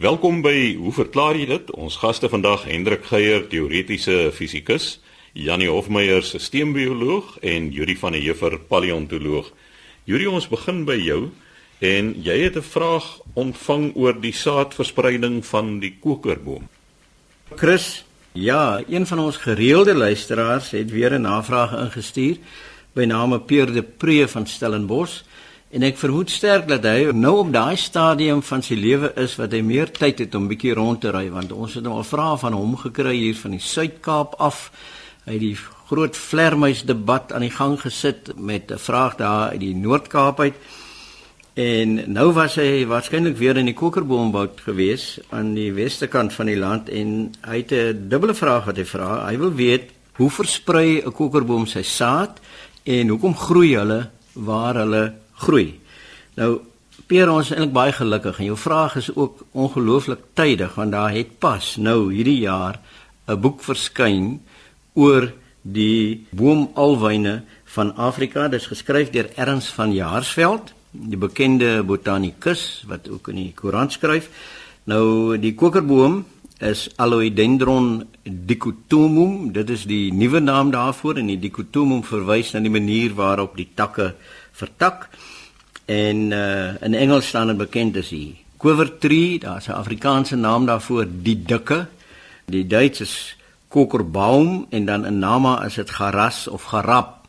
Welkom by Hoe verklaar jy dit? Ons gaste vandag Hendrik Geier, teoretiese fisikus, Janie Hofmeyer, sisteembioloog en Yuri van der Heever, paleontoloog. Yuri, ons begin by jou en jy het 'n vraag ontvang oor die saadverspreiding van die kokerboom. Chris, ja, een van ons gereelde luisteraars het weer 'n navraag ingestuur by name Pierre de Pre van Stellenbosch. En ek vermoed sterk dat hy nou op daai stadium van sy lewe is wat hy meer tyd het om bietjie rond te ry want ons het nou al vrae van hom gekry hier van die Suid-Kaap af. Hy het die groot vlermuis debat aan die gang gesit met 'n vraag daar uit die Noord-Kaap uit. En nou was hy waarskynlik weer in die kokerboomwoud gewees aan die weste kant van die land en hy het 'n dubbele vraag wat hy vra. Hy wil weet hoe versprei 'n kokerboom sy saad en hoekom groei hulle waar hulle groei. Nou Pierre ons eintlik baie gelukkig en jou vraag is ook ongelooflik tydig want daar het pas nou hierdie jaar 'n boek verskyn oor die boomalwyne van Afrika. Dit is geskryf deur Erns van Jaarsveld, die bekende botanikus wat ook in die koerant skryf. Nou die kokerboom is Aloidendron dicotomum. Dit is die nuwe naam daarvoor en die dicotomum verwys na die manier waarop die takke vertak. En uh in Engels staan dit bekend as die quiver tree, daar's 'n Afrikaanse naam daarvoor, die dikke. Die Duits is kokerbaum en dan in Nama is dit garas of garap.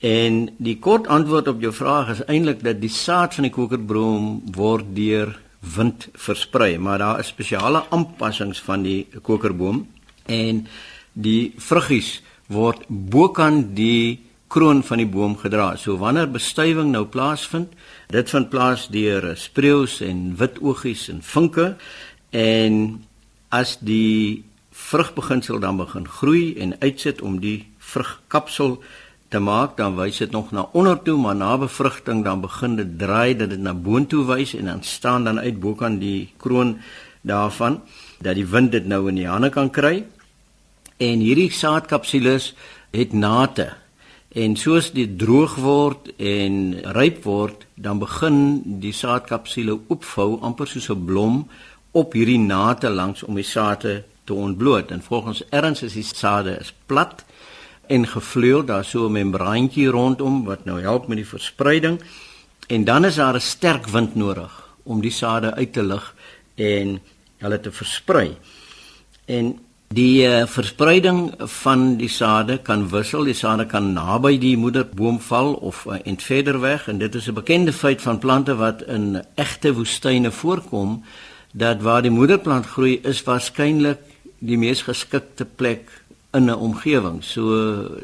En die kort antwoord op jou vraag is eintlik dat die saad van die kokerboom word deur wind versprei, maar daar is spesiale aanpassings van die kokerboom en die vruggies word bokant die kroon van die boom gedra. So wanneer bestuiving nou plaasvind, dit vind plaas deur spreeus en witoogies en vinke en as die vrugbeginsel dan begin groei en uitsit om die vrugkapsel te maak, dan wys dit nog na onder toe, maar na bevrugting dan begin dit draai dat dit na boontoe wys en dan staan dan uit bokant die kroon daarvan dat die wind dit nou in die hande kan kry. En hierdie saadkapsules het nate En soos dit droog word en ryp word, dan begin die saadkapsule opvou amper soos 'n blom op hierdie nate langs om die sade te ontbloot. En volgens erns is die sade is plat en gevleuel, daar so 'n membraantjie rondom wat nou help met die verspreiding. En dan is daar 'n sterk wind nodig om die sade uit te lig en hulle te versprei. En Die uh, verspreiding van die sade kan wissel. Die sade kan naby die moederboom val of uh, en verder weg en dit is 'n bekende feit van plante wat in egte woestyne voorkom dat waar die moederplant groei is waarskynlik die mees geskikte plek in 'n omgewing. So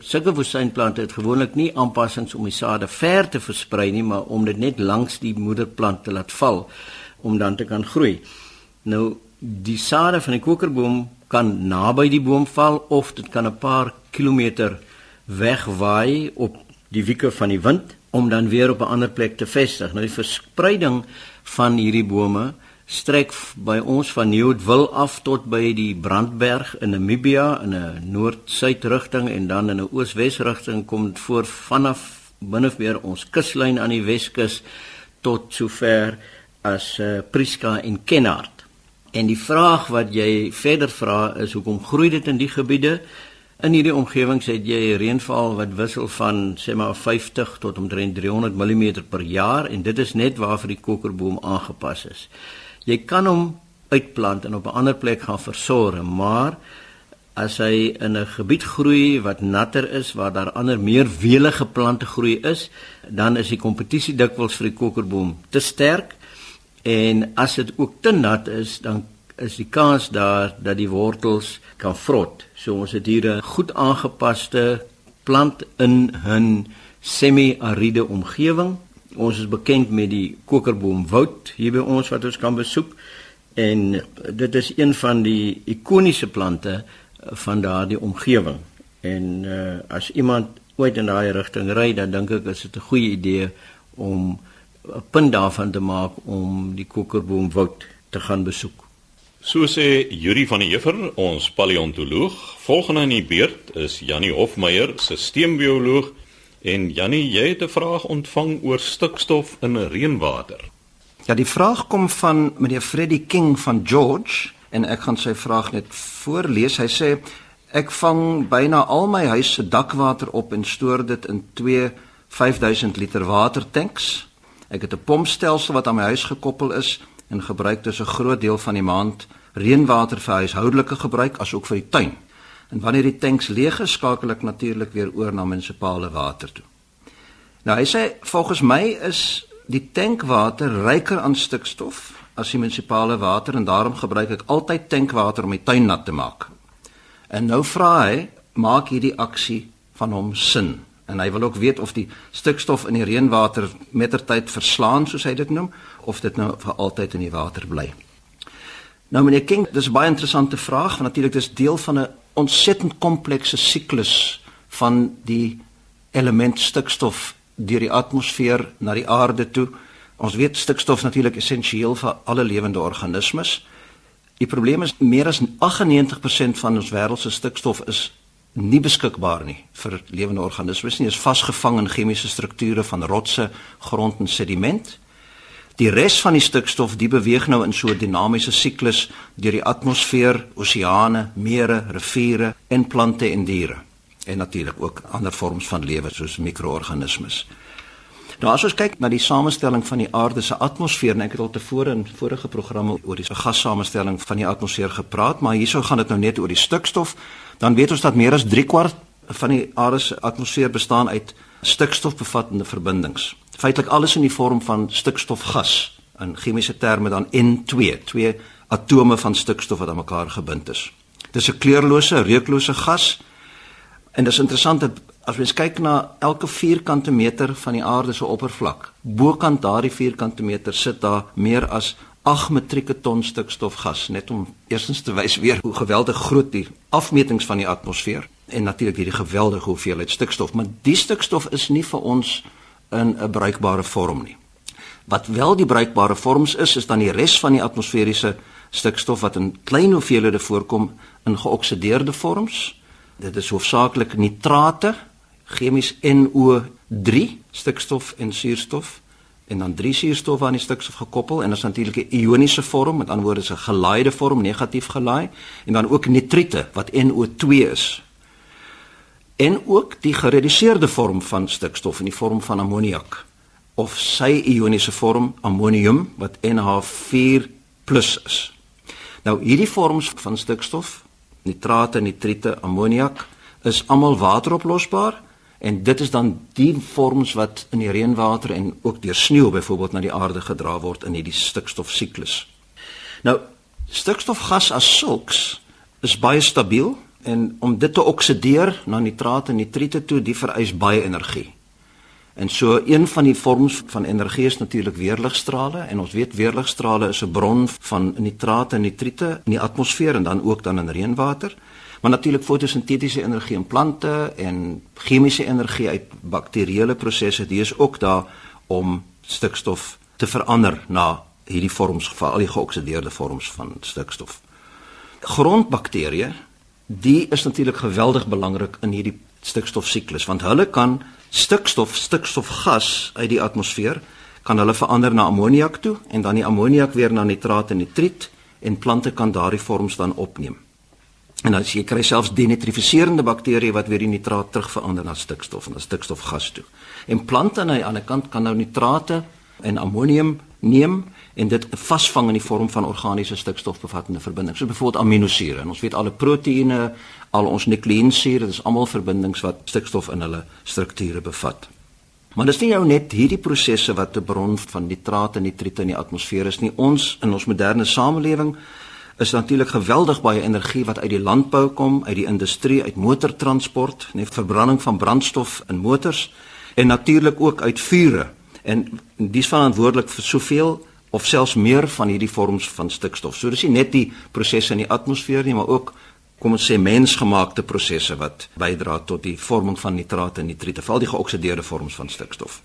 sulke woestynplante het gewoonlik nie aanpassings om die sade ver te versprei nie, maar om dit net langs die moederplant te laat val om dan te kan groei. Nou die sade van die kokerboom kan naby die boom val of dit kan 'n paar kilometer wegwaai op die wieke van die wind om dan weer op 'n ander plek te vestig. Nou die verspreiding van hierdie bome strek by ons van Nieuwdwil af tot by die Brandberg in Namibia in 'n noord-suid rigting en dan in 'n oos-wes rigting kom dit voor vanaf binneweer ons kuslyn aan die Weskus tot sover as uh, Prieska en Kenhardt. En die vraag wat jy verder vra is hoekom groei dit in die gebiede? In hierdie omgewings het jy reënval wat wissel van sê maar 50 tot omtrent 300 mm per jaar en dit is net waar vir die kokerboom aangepas is. Jy kan hom uitplant en op 'n ander plek gaan versorg, maar as hy in 'n gebied groei wat natter is waar daar ander meer welige plante groei is, dan is die kompetisie dikwels vir die kokerboom te sterk En as dit ook te nat is, dan is die kans daar dat die wortels kan vrot. So ons het hier 'n goed aangepaste plant in 'n semi-ariede omgewing. Ons is bekend met die kokerboomwoud hier by ons wat ons kan besoek en dit is een van die ikoniese plante van daardie omgewing. En uh, as iemand ooit in daai rigting ry, dan dink ek is dit 'n goeie idee om 'n punt daarvan te maak om die kokerboomwoud te gaan besoek. So sê Yuri van der Heever, ons paleontoloog. Volgende in die beurt is Jannie Hofmeyer, sisteembioloog. En Jannie, jy het 'n vraag ontvang oor stikstof in reënwater. Ja, die vraag kom van meneer Freddie King van George en ek gaan sy vraag net voorlees. Hy sê ek vang byna al my huis se dakwater op en stoor dit in twee 5000 liter watertanks. Ek het 'n pompstelsel wat aan my huis gekoppel is en gebruik dus 'n groot deel van die maand reënwater vir huishoudelike gebruik asook vir die tuin. En wanneer die tanks leeg is, skakel ek natuurlik weer oor na munisipale water toe. Nou hy sê volgens my is die tankwater ryker aan stikstof as die munisipale water en daarom gebruik ek altyd tankwater om my tuin nat te maak. En nou vra hy, maak hierdie aksie van hom sin? En hy wil ook weet of die stikstof in die reënwater mettertyd verslaan soos hy dit noem of dit nou vir altyd in die water bly. Nou meneer King, dis 'n baie interessante vraag want natuurlik dis deel van 'n ontsettend komplekse siklus van die element stikstof deur die atmosfeer na die aarde toe. Ons weet stikstof natuurlik essensieel vir alle lewende organismes. Die probleem is meer as 98% van ons wêreld se stikstof is nie beskikbaar nie vir lewende organismes nie. Dit is vasgevang in chemiese strukture van rotse, grond en sediment. Die res van die stikstof, die beweeg nou in so 'n dinamiese siklus deur die atmosfeer, oseane, mere, riviere en plante en diere en natuurlik ook ander vorms van lewe soos mikroorganismes. Nou as ons kyk na die samestelling van die aarde se atmosfeer, en ek het al tevore in vorige programme oor die gassamestelling van die atmosfeer gepraat, maar hierso gaan dit nou net oor die stikstof, dan weet ons dat meer as 3 kwart van die aarde se atmosfeer bestaan uit stikstofbevattende verbindings feitelik alles in die vorm van stikstofgas in chemiese terme dan N2, twee atome van stikstof wat aan mekaar gebind is. Dis 'n kleurlose, reuklose gas. En dis interessant dat as mens kyk na elke vierkante meter van die aarde se oppervlak, bokant daardie vierkante meter sit daar meer as 8 metrieke ton stikstofgas, net om eerstens te wys weer hoe geweldig groot die afmetings van die atmosfeer en natuurlik hierdie geweldige hoeveelheid stikstof, maar die stikstof is nie vir ons in 'n bruikbare vorm nie. Wat wel die bruikbare vorms is, is dan die res van die atmosferiese stikstof wat in klein hoeveelhede voorkom in geoksideerde vorms. Dit is hoofsaaklik nitrate, chemies NO3, stikstof en suurstof en dan drie suurstof aan die stikstof gekoppel en dit is natuurlik 'n ioniese vorm, met ander woorde is 'n gelaaide vorm, negatief gelaai. En dan ook nitriete wat NO2 is. En ook die gereduseerde vorm van stikstof in die vorm van ammoniak. Of sy ioniese vorm ammonium wat NH4+ is. Nou hierdie vorms van stikstof, nitrate, nitriete, ammoniak is almal wateroplosbaar en dit is dan die vorms wat in die reënwater en ook deur sneeu byvoorbeeld na die aarde gedra word in hierdie stikstofsiklus. Nou stikstofgas as sulks is baie stabiel en om dit te oksideer na nitrate en nitriete toe, die vereis baie energie. En so een van die vorms van energie is natuurlik weerligstrale en ons weet weerligstrale is 'n bron van nitrate en nitriete in die atmosfeer en dan ook dan in reënwater. Maar natuurlik fotosintetiese energie in plante en chemiese energie uit bakterieële prosesse, die is ook daar om stikstof te verander na hierdie vorms, veral die geoksideerde vorms van stikstof. Grondbakterieë die is natuurlik geweldig belangrik in hierdie stikstofsiklus want hulle kan stikstof stikstofgas uit die atmosfeer kan hulle verander na ammoniak toe en dan die ammoniak weer na nitraat en nitriet en plante kan daardie vorms dan opneem. En dan jy kry selfs denitrifiserende bakterieë wat weer die nitraat terugverander na stikstof en na stikstofgas toe. En plante aan die ander kant kan nou nitrate en ammonium neem en dit vasvang in die vorm van organiese stikstofbevattende verbindings. So byvoorbeeld aminosure. En ons weet alle proteïene, al ons nukleïnsure, dit is almal verbindings wat stikstof in hulle strukture bevat. Maar dis nie nou net hierdie prosesse wat 'n bron van nitrate en nitriete in die atmosfeer is nie. Ons in ons moderne samelewing is natuurlik geweldig baie energie wat uit die landbou kom, uit die industrie, uit motortransport, net verbranding van brandstof in motors en natuurlik ook uit vure. En dis verantwoordelik vir soveel of selfs meer van hierdie vorms van stikstof. So dis nie net die prosesse in die atmosfeer nie, maar ook kom ons sê mensgemaakte prosesse wat bydra tot die vorming van nitrate en nitriete, veral die geoksideerde vorms van stikstof.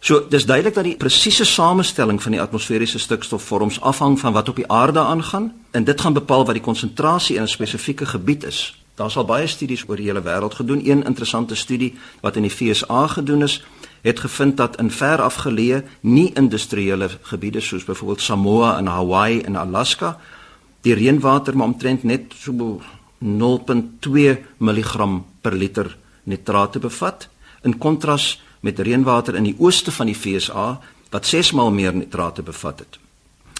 So dis duidelik dat die presiese samestelling van die atmosferiese stikstofvorms afhang van wat op die aarde aangaan en dit gaan bepaal wat die konsentrasie in 'n spesifieke gebied is. Daar's al baie studies oor die hele wêreld gedoen. Een interessante studie wat in die FSA gedoen is, het gevind dat in ver afgeleë nie-industriële gebiede soos byvoorbeeld Samoa en Hawaii en Alaska die reënwater maar omtrent net so 0.2 mg per liter nitrate bevat in kontras met reënwater in die ooste van die FSA wat 6 maal meer nitrate bevat het.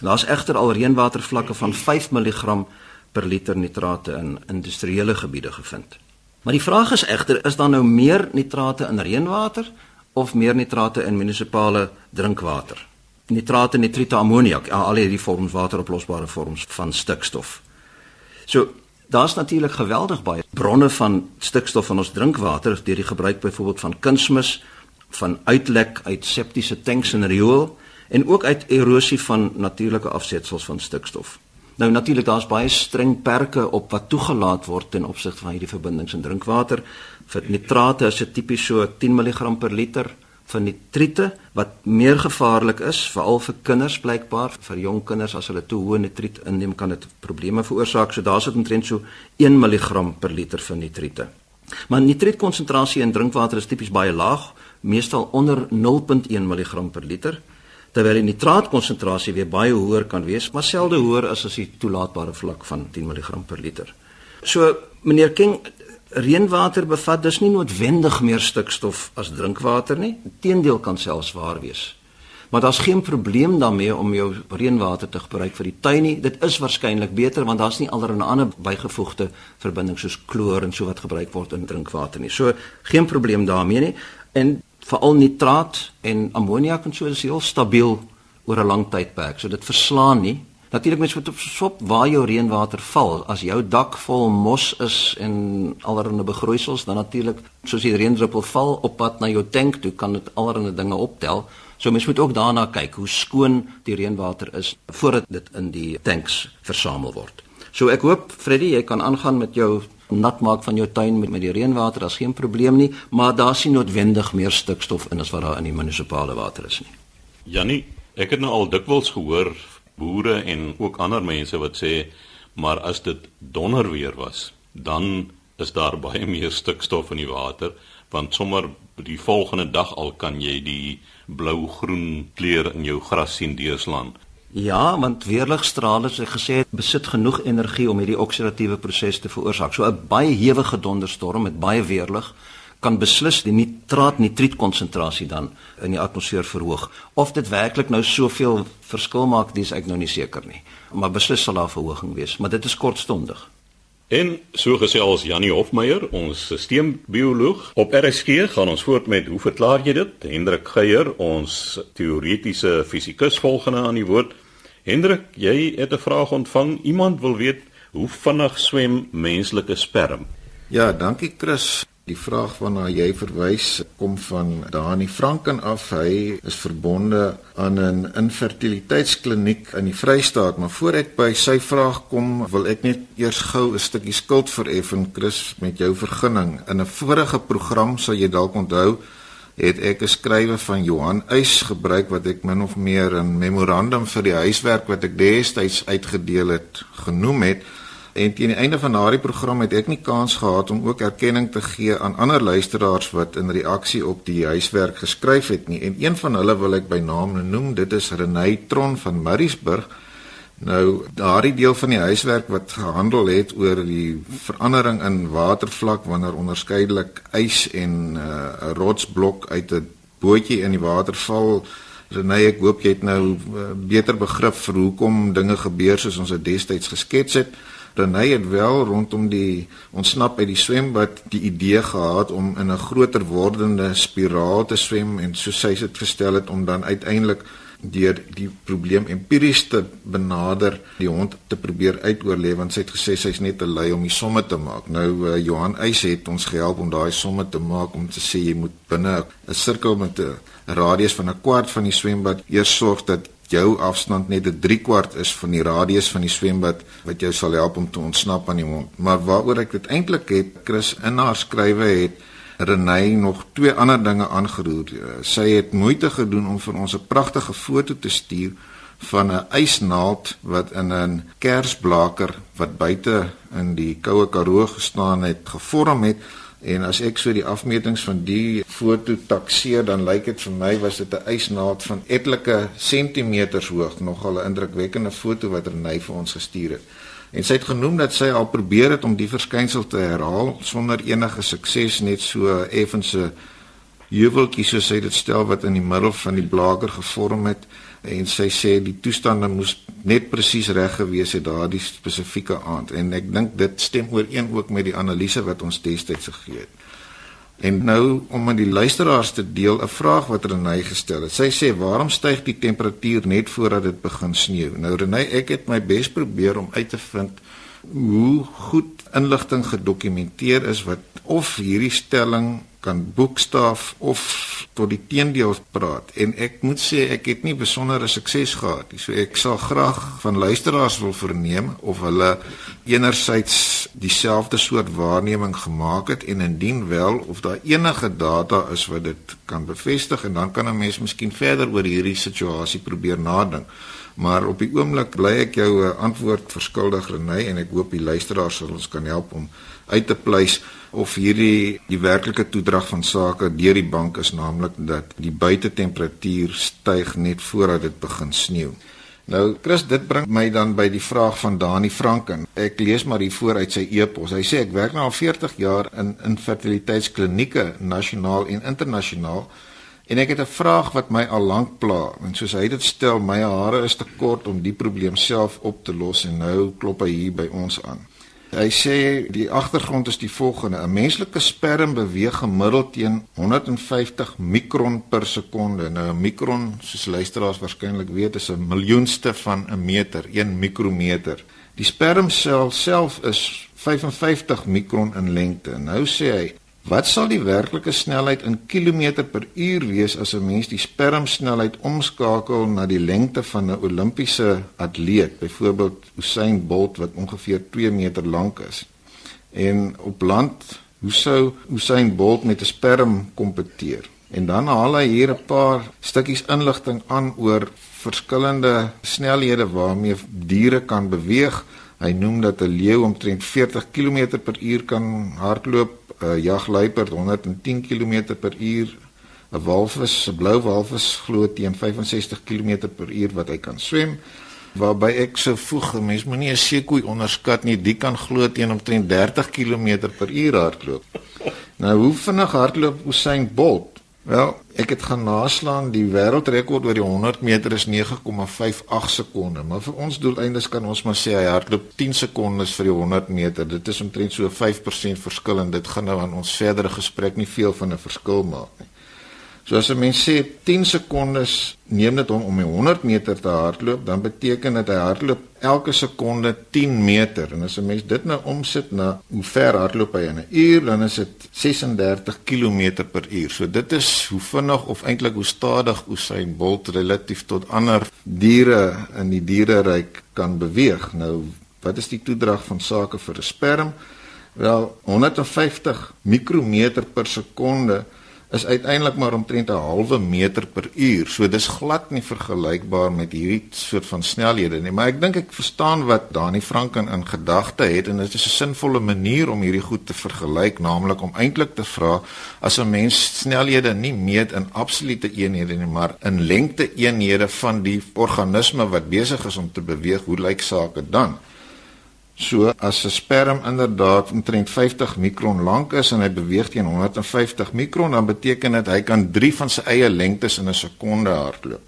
Daar's egter al reënwatervlakke van 5 mg per liter nitrate in industriële gebiede gevind. Maar die vraag is egter, is daar nou meer nitrate in reënwater of meer nitrate in munisipale drinkwater? Nitrate, nitriete, ammoniak, al hierdie vorms wateroplosbare vorms van stikstof. So Daar's natuurlik geweldig baie bronne van stikstof in ons drinkwater deur die gebruik byvoorbeeld van kunsmis, van uitlek uit septiese tanks en riool en ook uit erosie van natuurlike afsetsels van stikstof. Nou natuurlik daar's baie streng perke op wat toegelaat word ten opsigte van hierdie verbindings in drinkwater. Vir nitrate is dit tipies so 10 mg per liter van nitriete wat meer gevaarlik is veral vir kinders blykbaar vir jong kinders as hulle te hoë nitriet inneem kan dit probleme veroorsaak so daar sit omtrent so 1 mg per liter van nitriete maar nitrietkonsentrasie in drinkwater is tipies baie laag meestal onder 0.1 mg per liter terwyl die nitraatkonsentrasie weer baie hoër kan wees maar selde hoër as as die toelaatbare vlak van 10 mg per liter so meneer King Reënwater bevat dus nie noodwendig meer stikstof as drinkwater nie. Inteendeel kan selfs waar wees. Maar daar's geen probleem daarmee om jou reënwater te gebruik vir die tuin nie. Dit is waarskynlik beter want daar's nie allerlei ander bygevoegde verbindings soos kloor en so wat gebruik word in drinkwater nie. So geen probleem daarmee nie. En veral nitraat en ammoniak en so is heel stabiel oor 'n lang tydperk. So dit verslaan nie Natuurlik mens moet opsop waar jou reënwater val. As jou dak vol mos is en allerlei begroeisels, dan natuurlik soos die reendruppel val op pad na jou tank toe, kan dit allerlei dinge optel. So mens moet ook daarna kyk hoe skoon die reënwater is voordat dit in die tanks versamel word. So ek hoop Freddy, jy kan aangaan met jou nat maak van jou tuin met met die reënwater, daar's geen probleem nie, maar daar sien noodwendig meer stikstof in as wat daar in die munisipale water is nie. Jannie, ek het nou al dikwels gehoor boere en ook ander mense wat sê maar as dit donder weer was, dan is daar baie meer stikstof in die water want sommer die volgende dag al kan jy die blou-groen kleur in jou gras sien deurslaan. Ja, want weerligstrale het gesê besit genoeg energie om hierdie oksidatiewe proses te veroorsaak. So 'n baie hewige donderstorm met baie weerlig kan beslis die nitraat nitriet konsentrasie dan in die atmosfeer verhoog. Of dit werklik nou soveel verskil maak, dis ek nou nie seker nie. Maar beslis sal daar verhoging wees, maar dit is kortstondig. En so gesels Janie Hofmeyer, ons sisteembioloog. Op RSG gaan ons voort met hoe verklaar jy dit? Hendrik Geier, ons teoretiese fisikus volgende aan die woord. Hendrik, jy het 'n vraag ontvang. Iemand wil weet hoe vinnig swem menslike sperm? Ja, dankie Chris. Die vraag waarna jy verwys kom van Dani Franken af. Hy is verbonde aan 'n infertiliteitskliniek in die Vrystaat, maar voor ek by sy vraag kom, wil ek net eers gou 'n stukkie skuld vereffen Chris met jou vergunning. In 'n vorige program sal jy dalk onthou het ek 'n skrywe van Johan Eis gebruik wat ek min of meer 'n memorandum vir die huiswerk wat ek destyds uitgedeel het genoem het. En teen die einde van daardie program het ek nie kans gehad om ook erkenning te gee aan ander luisteraars wat in reaksie op die huiswerk geskryf het nie. En een van hulle wil ek by naam noem. Dit is Renay Tron van Mariesburg. Nou daardie deel van die huiswerk wat gehandel het oor die verandering in watervlak wanneer onderskeidelik ys en 'n uh, rotsblok uit 'n bootjie in die water val. Renay, ek hoop jy het nou uh, beter begrip vir hoekom dinge gebeur soos ons dit destyds geskets het. Renay het wel rondom die ontsnap uit die swembad die idee gehad om in 'n groter wordende spiraal te swem en soos sy dit gestel het om dan uiteindelik deur die probleem empiries te benader die hond te probeer uitoorleef want sy het gesê sy's net te lui om die somme te maak. Nou uh, Johan Eis het ons gehelp om daai somme te maak om te sê jy moet binne 'n sirkel met 'n radius van 'n kwart van die swembad eers sorg dat jou afstand net 'n 3 kwart is van die radius van die swembad wat jou sal help om te ontsnap aan die hond. Maar waaroor ek dit eintlik het, Chris in haar skrywe het Renay nog twee ander dinge aangeroer. Sy het moeite gedoen om vir ons 'n pragtige foto te stuur van 'n ysnaald wat in 'n kersblaker wat buite in die koue Karoo gestaan het, gevorm het En as ek so die afmetings van die foto takseer, dan lyk dit vir my was dit 'n ysnaald van etlike sentimeters hoog, nogal 'n indrukwekkende foto wat Renay vir ons gestuur het. En sy het genoem dat sy al probeer het om die verskynsel te herhaal sonder enige sukses, net so effense heuweltjie soos sy dit stel wat in die middel van die blaker gevorm het en sy sê die toestande moes net presies reg gewees het daardie spesifieke aand en ek dink dit stem ooreen ook met die analise wat ons destyds gegee het. En nou om aan die luisteraars te deel 'n vraag wat Renay gestel het. Sy sê waarom styg die temperatuur net voordat dit begin sneeu? Nou Renay, ek het my bes probeer om uit te vind hoe goed inligting gedokumenteer is wat of hierdie stelling kan boekstaaf of tot die teendeel praat en ek moet sê ek het nie besondere sukses gehad nie. So ek sal graag van luisteraars wil verneem of hulle enerzijds dieselfde soort waarneming gemaak het en indien wel of daar enige data is wat dit kan bevestig en dan kan 'n mens miskien verder oor hierdie situasie probeer nadink. Maar op die oomblik bly ek jou 'n antwoord verskuldig Renay en ek hoop die luisteraars sal ons kan help om uit te pleis of hierdie die werklike toedrag van sake deur die bank is naamlik dat die buitetemperatuur styg net voordat dit begin sneeu. Nou Chris, dit bring my dan by die vraag van Dani Franken. Ek lees maar hier voor uit sy e-pos. Hy sê ek werk nou al 40 jaar in infertiliteitsklinieke nasionaal en internasionaal en ek het 'n vraag wat my al lank pla. En soos hy dit stel, my hare is te kort om die probleem self op te los en nou klop hy hier by ons aan. Hy sê die agtergrond is die volgende: 'n menslike sperm beweeg gemiddeld teen 150 mikron per sekonde. Nou 'n mikron, soos luisteraars waarskynlik weet, is 'n miljoenste van 'n meter, 1 mikrometer. Die spermsel self is 55 mikron in lengte. Nou sê hy Wat sal die werklike snelheid in kilometer per uur wees as 'n mens die spermsnelheid omskakel na die lengte van 'n Olimpiese atleet, byvoorbeeld Usain Bolt wat ongeveer 2 meter lank is? En op land, hoe sou Usain Bolt met 'n sperm kompeteer? En dan haal hy hier 'n paar stukkies inligting aan oor verskillende snelhede waarmee diere kan beweeg. Hy noem dat 'n leeu omtrent 40 km/h kan hardloop 'n jagluiperd 110 km per uur, 'n walvis, 'n blou walvis glo teen 65 km per uur wat hy kan swem. Waarby ek sou voeg, mens moenie 'n seekoei onderskat nie, die kan glo teen omtrent 30 km per uur hardloop. Nou hoe vinnig hardloop Usain Bolt? Wel, ek het gaan naslaan die wêreldrekord oor die 100 meter is 9,58 sekondes, maar vir ons doeleindes kan ons maar sê hy hardloop 10 sekondes vir die 100 meter. Dit is omtrent so 5% verskil en dit gaan nou aan ons verdere gesprek nie veel van 'n verskil maak nie. So as 'n mens sê 10 sekondes neem dit hom om 'n 100 meter te hardloop, dan beteken dit hy hardloop elke sekonde 10 meter. En as 'n mens dit nou omsit na hoe ver hardloop hy in 'n uur, dan is dit 36 km per uur. So dit is hoe vinnig of eintlik hoe stadig Usain Bolt relatief tot ander diere in die diereryk kan beweeg. Nou, wat is die toedrag van sake vir 'n sperm? Wel, 150 mikrometer per sekonde is uiteindelik maar omtrent 'n halwe meter per uur. So dis glad nie vergelykbaar met hierdie soort van snelhede nie, maar ek dink ek verstaan wat Dani Franken in gedagte het en dit is 'n sinvolle manier om hierdie goed te vergelyk, naamlik om eintlik te vra as 'n mens snelhede nie meet in absolute eenhede nie, maar in lengte eenhede van die organisme wat besig is om te beweeg, hoe lyk sake dan? So as 'n sperm inderdaad omtrent 50 mikron lank is en hy beweeg teen 150 mikron, dan beteken dit hy kan 3 van sy eie lengtes in 'n sekonde hardloop.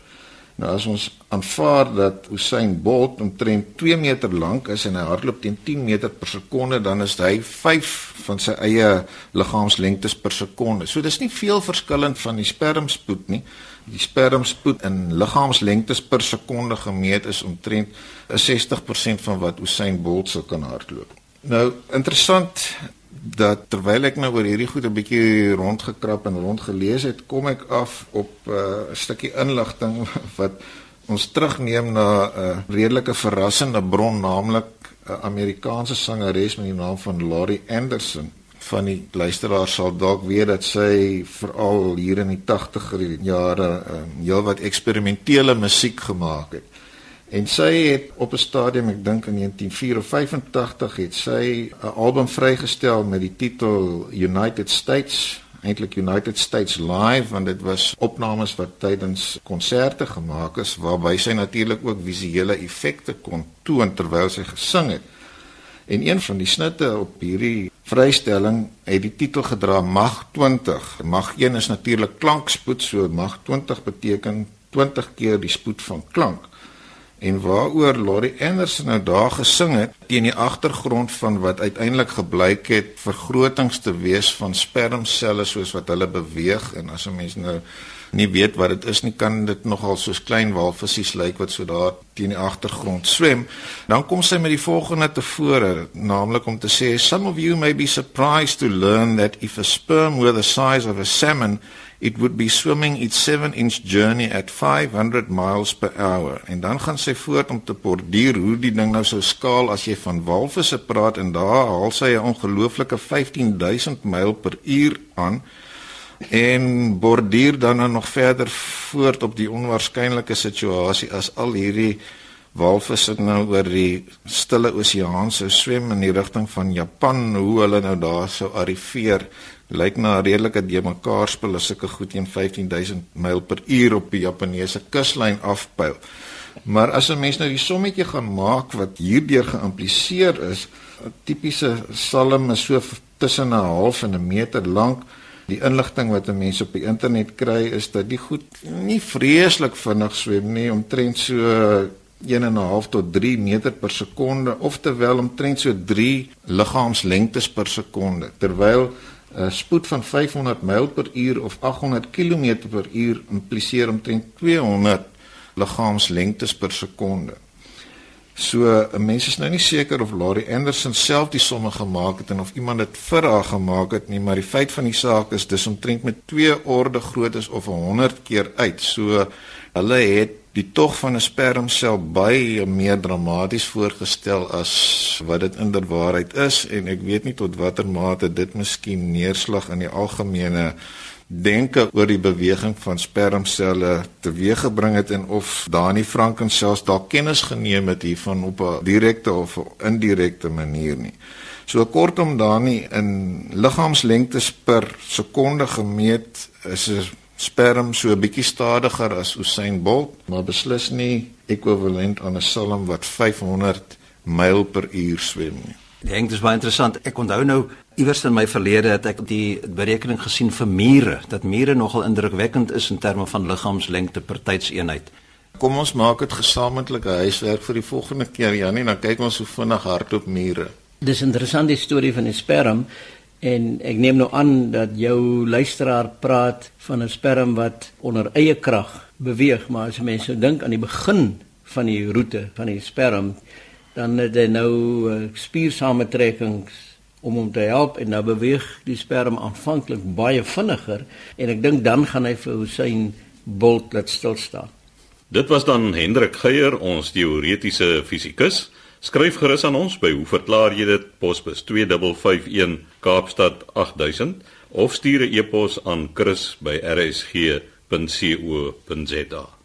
Nou as ons aanvaar dat Usain Bolt omtrent 2 meter lank is en hy hardloop teen 10 meter per sekonde, dan is hy 5 van sy eie liggaamslengtes per sekonde. So dis nie veel verskillend van die spermspoed nie. Die spermspoed in liggaamslengtes per sekonde gemeet is omtrent 60% van wat Usain Bolt sou kan hardloop. Nou interessant dat terwyl ek nou oor hierdie goed 'n bietjie rondgekrap en rondgelees het, kom ek af op uh, 'n uh, stukkie inligting wat ons terugneem na 'n uh, redelike verrassende bron, naamlik 'n uh, Amerikaanse sangeres met die naam van Laurie Anderson van die luisteraars sal dalk weet dat sy veral hier in die 80er jare um, heelwat eksperimentele musiek gemaak het. En sy het op 'n stadium, ek dink in 1984 het sy 'n album vrygestel met die titel United States, eintlik United States Live want dit was opnames wat tydens konserte gemaak is waarby sy natuurlik ook visuele effekte kon toon terwyl sy gesing het. En een van die snitte op hierdie vrystelling het die titel gedra Mag 20. Mag 1 is natuurlik klankspoed, so Mag 20 beteken 20 keer die spoed van klank en waaroor Laurie Anderson nou daar gesing het teen die agtergrond van wat uiteindelik gebleik het vergrotings te wees van spermselle soos wat hulle beweeg. En as 'n mens nou nie weet wat dit is nie kan dit nogal soos klein walvissies lyk wat so daar teen die agtergrond swem. Dan kom sy met die volgende tevore naamlik om te sê some of you may be surprised to learn that if a sperm were the size of a salmon it would be swimming its 7 inch journey at 500 miles per hour. En dan gaan sy voort om te borduur hoe die ding nou sou skaal as jy van walvisse praat en daar haal sy 'n ongelooflike 15000 myl per uur aan en borduur dan nou nog verder voort op die onwaarskynlike situasie as al hierdie walvisse nou oor die stille oseaan sou swem in die rigting van Japan hoe hulle nou daar sou arriveer lyk na 'n redelike de mekaar spel as sulke goed teen 15000 myl per uur op die Japaneese kuslyn afpyl. Maar as 'n mens nou die sommetjie gaan maak wat hierdeur geïmpliseer is, 'n tipiese salm is so tussen 'n half en 'n meter lank. Die inligting wat 'n mens op die internet kry is dat die goed nie vreeslik vinnig swem nie, omtrent so 1 en 'n half tot 3 meter per sekonde, oftewel omtrent so 3 liggaamslengtes per sekonde, terwyl 'n spoed van 500 myl per uur of 800 km per uur impliseer omtrent 200 liggaamslengtes per sekonde. So 'n mens is nou nie seker of Laurie Anderson self die somme gemaak het en of iemand dit vir haar gemaak het nie, maar die feit van die saak is dis omtrent met 2 orde groot is of 100 keer uit. So hulle het die tog van 'n spermsel baie meer dramaties voorgestel as wat dit inderwaarheid is en ek weet nie tot watter mate dit miskien neerslag in die algemene denke oor die beweging van spermselle teweeggebring het en of Dani Franken selfs dalk kennis geneem het hiervan op 'n direkte of indirekte manier nie. So kortom Dani in liggaamslengtes per sekonde gemeet is 'n sperm so 'n bietjie stadiger as Usain Bolt, maar beslis nie ekwivalent aan 'n salm wat 500 myl per uur swem nie. Ek dink dit is baie interessant. Ek onthou nou iewers in my verlede het ek die berekening gesien vir mure, dat mure nogal indrukwekkend is in terme van liggaamslengte per tydseenheid. Kom ons maak dit gesamentlike huiswerk vir die volgende keer Janie, dan kyk ons hoe vinnig hardloop mure. Dis 'n interessante storie van die sperm. En ek neem nou aan dat jou luisteraar praat van 'n sperm wat onder eie krag beweeg, maar as mense nou dink aan die begin van die roete van die sperm, dan het hy nou uh, spiersamentrekkings om hom te help en nou beweeg die sperm aanvanklik baie vinniger en ek dink dan gaan hy vir Hussein Bolt laat stil staan. Dit was dan Hendrik Geier, ons teoretiese fisikus. Skryf gerus aan ons by hoe verklaar jy dit posbus 2551 Kaapstad 8000 of stuur 'n e-pos aan chris@rsg.co.za